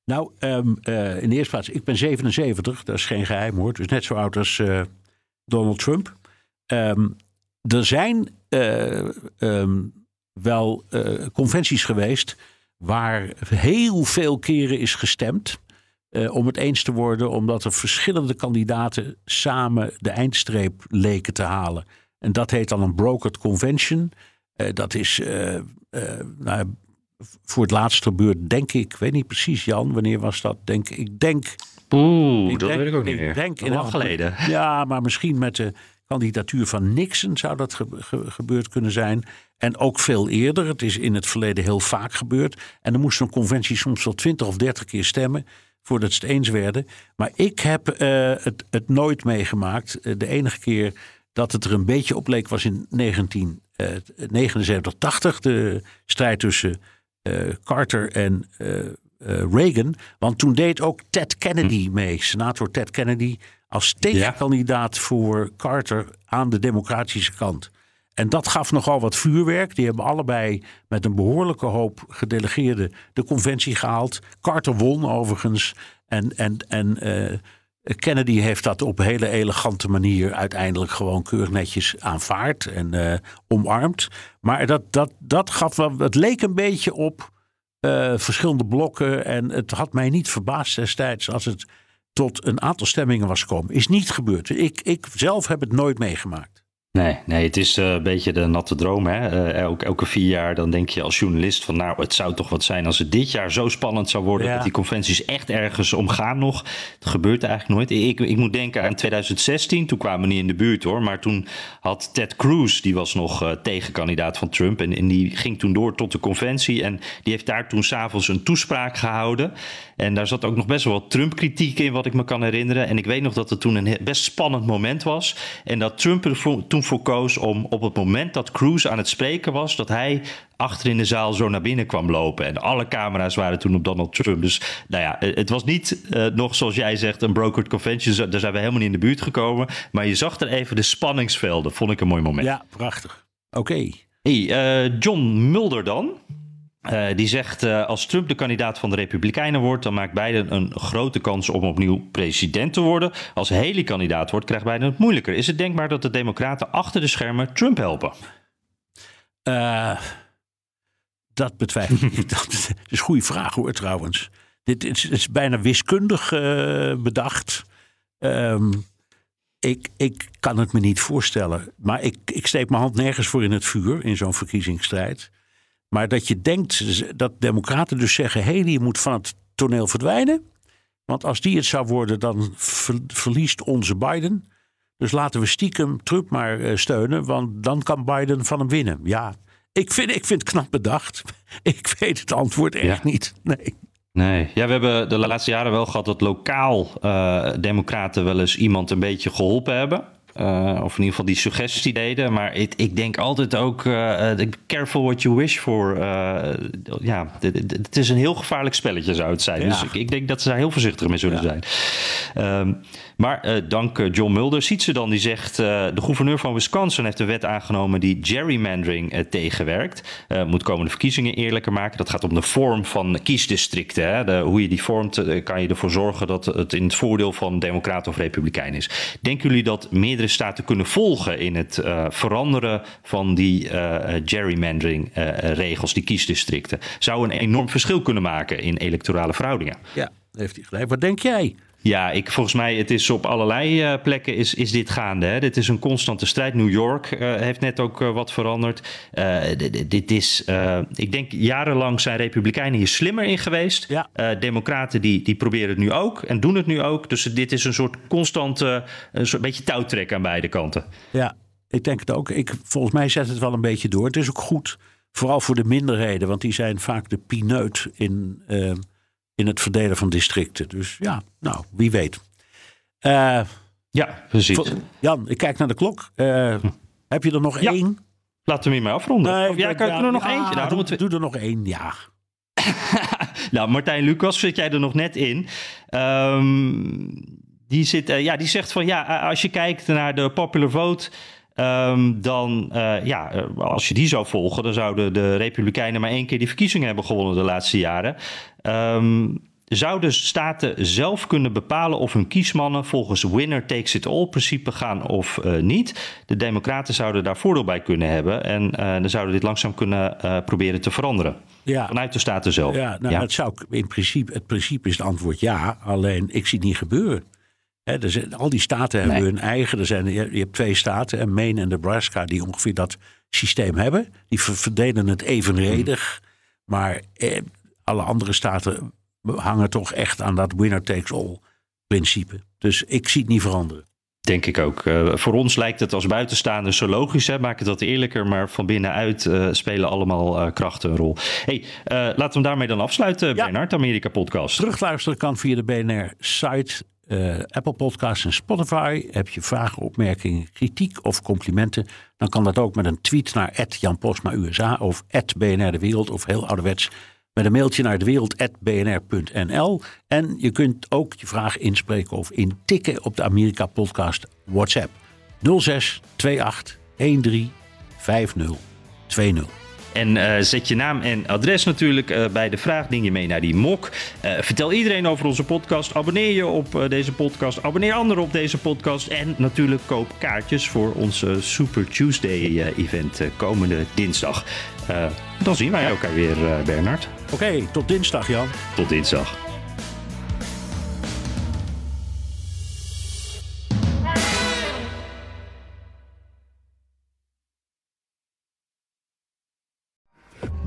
Speaker 1: nou, ehm, eh, in de eerste plaats, ik ben 77, dat is geen geheim hoor. Dus net zo oud als eh, Donald Trump. Ehm, er zijn eh, ehm, wel conventies geweest waar heel veel keren is gestemd. om het eens te worden, omdat er verschillende kandidaten samen de eindstreep leken te halen. En dat heet dan een brokered convention. Dat is nou, voor het laatst gebeurd, denk ik. Ik weet niet precies, Jan, wanneer was dat? Denk, ik denk.
Speaker 3: Oeh, dat
Speaker 1: denk-
Speaker 3: weet ik ook niet meer.
Speaker 1: Denk
Speaker 3: Lang
Speaker 1: een-
Speaker 3: geleden.
Speaker 1: Ja, maar misschien met de kandidatuur van Nixon zou dat ge- ge- gebeurd kunnen zijn. En ook veel eerder. Het is in het verleden heel vaak gebeurd. En dan moest een conventie soms wel twintig of dertig keer stemmen voordat ze het eens werden. Maar ik heb eh, het, het nooit meegemaakt. Eh, de enige keer dat het er een beetje op leek was in 1979, 80. De strijd tussen eh, Carter en eh, eh, Reagan. Want toen deed ook Ted Kennedy
Speaker 3: Hm.
Speaker 1: mee, senator Ted Kennedy, als tegenkandidaat voor Carter aan de democratische kant. En dat gaf nogal wat vuurwerk. Die hebben allebei met een behoorlijke hoop gedelegeerden de conventie gehaald. Carter won overigens. En, en, en Kennedy heeft dat op een hele elegante manier uiteindelijk gewoon keurig netjes aanvaard en eh, omarmd. Maar dat, dat, dat gaf wel, het leek een beetje op eh, verschillende blokken. En het had mij niet verbaasd destijds als het tot een aantal stemmingen was gekomen. Is niet gebeurd. Ik, ik zelf heb het nooit meegemaakt.
Speaker 3: Nee, nee, het is eh, een beetje de natte droom. Hè? Eh, elke, elke vier jaar dan denk je als journalist van nou, het zou toch wat zijn als het dit jaar zo spannend zou worden
Speaker 1: Ja.
Speaker 3: dat die conventies echt ergens omgaan nog. Het gebeurt eigenlijk nooit. Ik, ik moet denken aan 2016, toen kwamen we niet in de buurt hoor, maar toen had Ted Cruz, die was nog eh, tegenkandidaat van Trump en, en die ging toen door tot de conventie en die heeft daar toen s'avonds een toespraak gehouden. En daar zat ook nog best wel wat Trump-kritiek in, wat ik me kan herinneren. En ik weet nog dat het toen een best spannend moment was. En dat Trump er vo- toen voor koos om op het moment dat Cruz aan het spreken was, dat hij achter in de zaal zo naar binnen kwam lopen. En alle camera's waren toen op Donald Trump. Dus nou ja, het was niet eh, nog zoals jij zegt een brokered convention. Daar zijn we helemaal niet in de buurt gekomen. Maar je zag er even de spanningsvelden. Vond ik een mooi moment.
Speaker 1: Ja, prachtig. Oké.
Speaker 3: Hey, eh, John Mulder dan. Eh, die zegt, eh, als Trump de kandidaat van de Republikeinen wordt, dan maakt Biden een grote kans om opnieuw president te worden. Als Haley kandidaat wordt, krijgt Biden het moeilijker. Is het denkbaar dat de Democraten achter de schermen Trump helpen?
Speaker 1: Eh, dat betwijfel ik. dat is een goede vraag hoor trouwens. Dit is, bijna wiskundig bedacht. Ehm, ik, ik kan het me niet voorstellen. Maar ik, ik steek mijn hand nergens voor in het vuur in zo'n verkiezingsstrijd. Maar dat je denkt dat democraten dus zeggen... Haley moet van het toneel verdwijnen. Want als die het zou worden, dan ver- verliest onze Biden. Dus laten we stiekem Trump maar eh, steunen. Want dan kan Biden van hem winnen. Ja, ik vind, ik vind het knap bedacht. Ik weet het antwoord echt niet. Nee.
Speaker 3: Nee, ja, we hebben de laatste jaren wel gehad dat lokaal eh, democraten wel eens iemand een beetje geholpen hebben. Eh, of in ieder geval die suggestie deden. Maar ik, ik denk altijd ook, eh, eh, careful what you wish for. ja, het is een heel gevaarlijk spelletje zou het zijn.
Speaker 1: Ja.
Speaker 3: Dus ik, ik denk dat ze daar heel voorzichtig mee zullen zijn. Ehm, maar eh, dank eh, John Mulder. Ziet ze dan, die zegt... eh, de gouverneur van Wisconsin heeft een wet aangenomen... die gerrymandering tegenwerkt. Moet komende verkiezingen eerlijker maken. Dat gaat om de vorm van kiesdistricten. Hè? De, hoe je die vormt, kan je ervoor zorgen... dat het in het voordeel van democraten of republikein is. Denken jullie dat meerdere staten kunnen volgen... in het veranderen van die eh, eh, gerrymandering eh, regels, die kiesdistricten? Zou een enorm verschil kunnen maken in electorale verhoudingen?
Speaker 1: Ja, heeft hij gelijk. Wat denk jij?
Speaker 3: Ja, ik, volgens mij het is op allerlei eh, plekken is, is dit gaande. Hè? Dit is een constante strijd. New York eh, heeft net ook eh, wat veranderd. Dit is, ik denk jarenlang zijn republikeinen hier slimmer in geweest. Eh, democraten die, die proberen het nu ook en doen het nu ook. Dus dit is een soort constante, een soort beetje touwtrek aan beide kanten.
Speaker 1: Ja, ik denk het ook. Ik, volgens mij zet het wel een beetje door. Het is ook goed, vooral voor de minderheden. Want die zijn vaak de pineut in, in het verdelen van districten. Dus ja, nou, wie weet. Eh,
Speaker 3: ja, precies.
Speaker 1: Jan, ik kijk naar de klok. Eh, Heb je er nog één?
Speaker 3: Laten we hiermee afronden.
Speaker 1: Nee,
Speaker 3: Of ja, kan ik er nog
Speaker 1: ja,
Speaker 3: eentje? Nou,
Speaker 1: doe,
Speaker 3: we-
Speaker 1: doe er nog één, ja.
Speaker 3: Nou, Martijn Lucas, zit jij er nog net in? Ehm, die, zit, eh, ja, die zegt van ja, als je kijkt naar de popular vote. Ehm, dan, eh, ja, eh, als je die zou volgen, dan zouden de Republikeinen maar één keer die verkiezingen hebben gewonnen de laatste jaren. Ehm, zouden staten zelf kunnen bepalen of hun kiesmannen volgens winner takes it all principe gaan of eh, niet? De Democraten zouden daar voordeel bij kunnen hebben en dan zouden dit langzaam kunnen proberen te veranderen.
Speaker 1: Ja.
Speaker 3: Vanuit de staten zelf.
Speaker 1: Ja, nou,
Speaker 3: Ja.
Speaker 1: Dat zou in principe, het principe is het antwoord ja. Alleen ik zie het niet gebeuren. Er al die staten hebben hun eigen. Er zijn, je, je hebt twee staten, en Maine en Nebraska, die ongeveer dat systeem hebben. Die ver- verdelen het evenredig. Maar eh, alle andere staten hangen toch echt aan dat winner takes all principe. Dus ik zie het niet veranderen.
Speaker 3: Denk ik ook. Eh, voor ons lijkt het als buitenstaanders zo logisch. Hè? Maakt het wat eerlijker. Maar van binnenuit eh, spelen allemaal eh, krachten een rol. hey, eh, laten we hem daarmee dan afsluiten. Bernard, Amerika Podcast.
Speaker 1: Terugluisteren kan via de BNR-site. Eh, Apple Podcasts en Spotify. Heb je vragen, opmerkingen, kritiek of complimenten? Dan kan dat ook met een tweet naar Jan Posma USA of BNR De Wereld of heel ouderwets met een mailtje naar dewereld.bnr.nl. En je kunt ook je vraag inspreken of intikken op de Amerika Podcast WhatsApp 06 28 13 50 20.
Speaker 3: En uh, zet je naam en adres natuurlijk uh, bij de vraag. Ding je mee naar die mok. Uh, vertel iedereen over onze podcast. Abonneer je op deze podcast. Abonneer anderen op deze podcast. En natuurlijk koop kaartjes voor onze Super Tuesday event komende dinsdag. dan zien wij elkaar weer, Bernard.
Speaker 1: Oké, okay, tot dinsdag Jan.
Speaker 3: Tot dinsdag.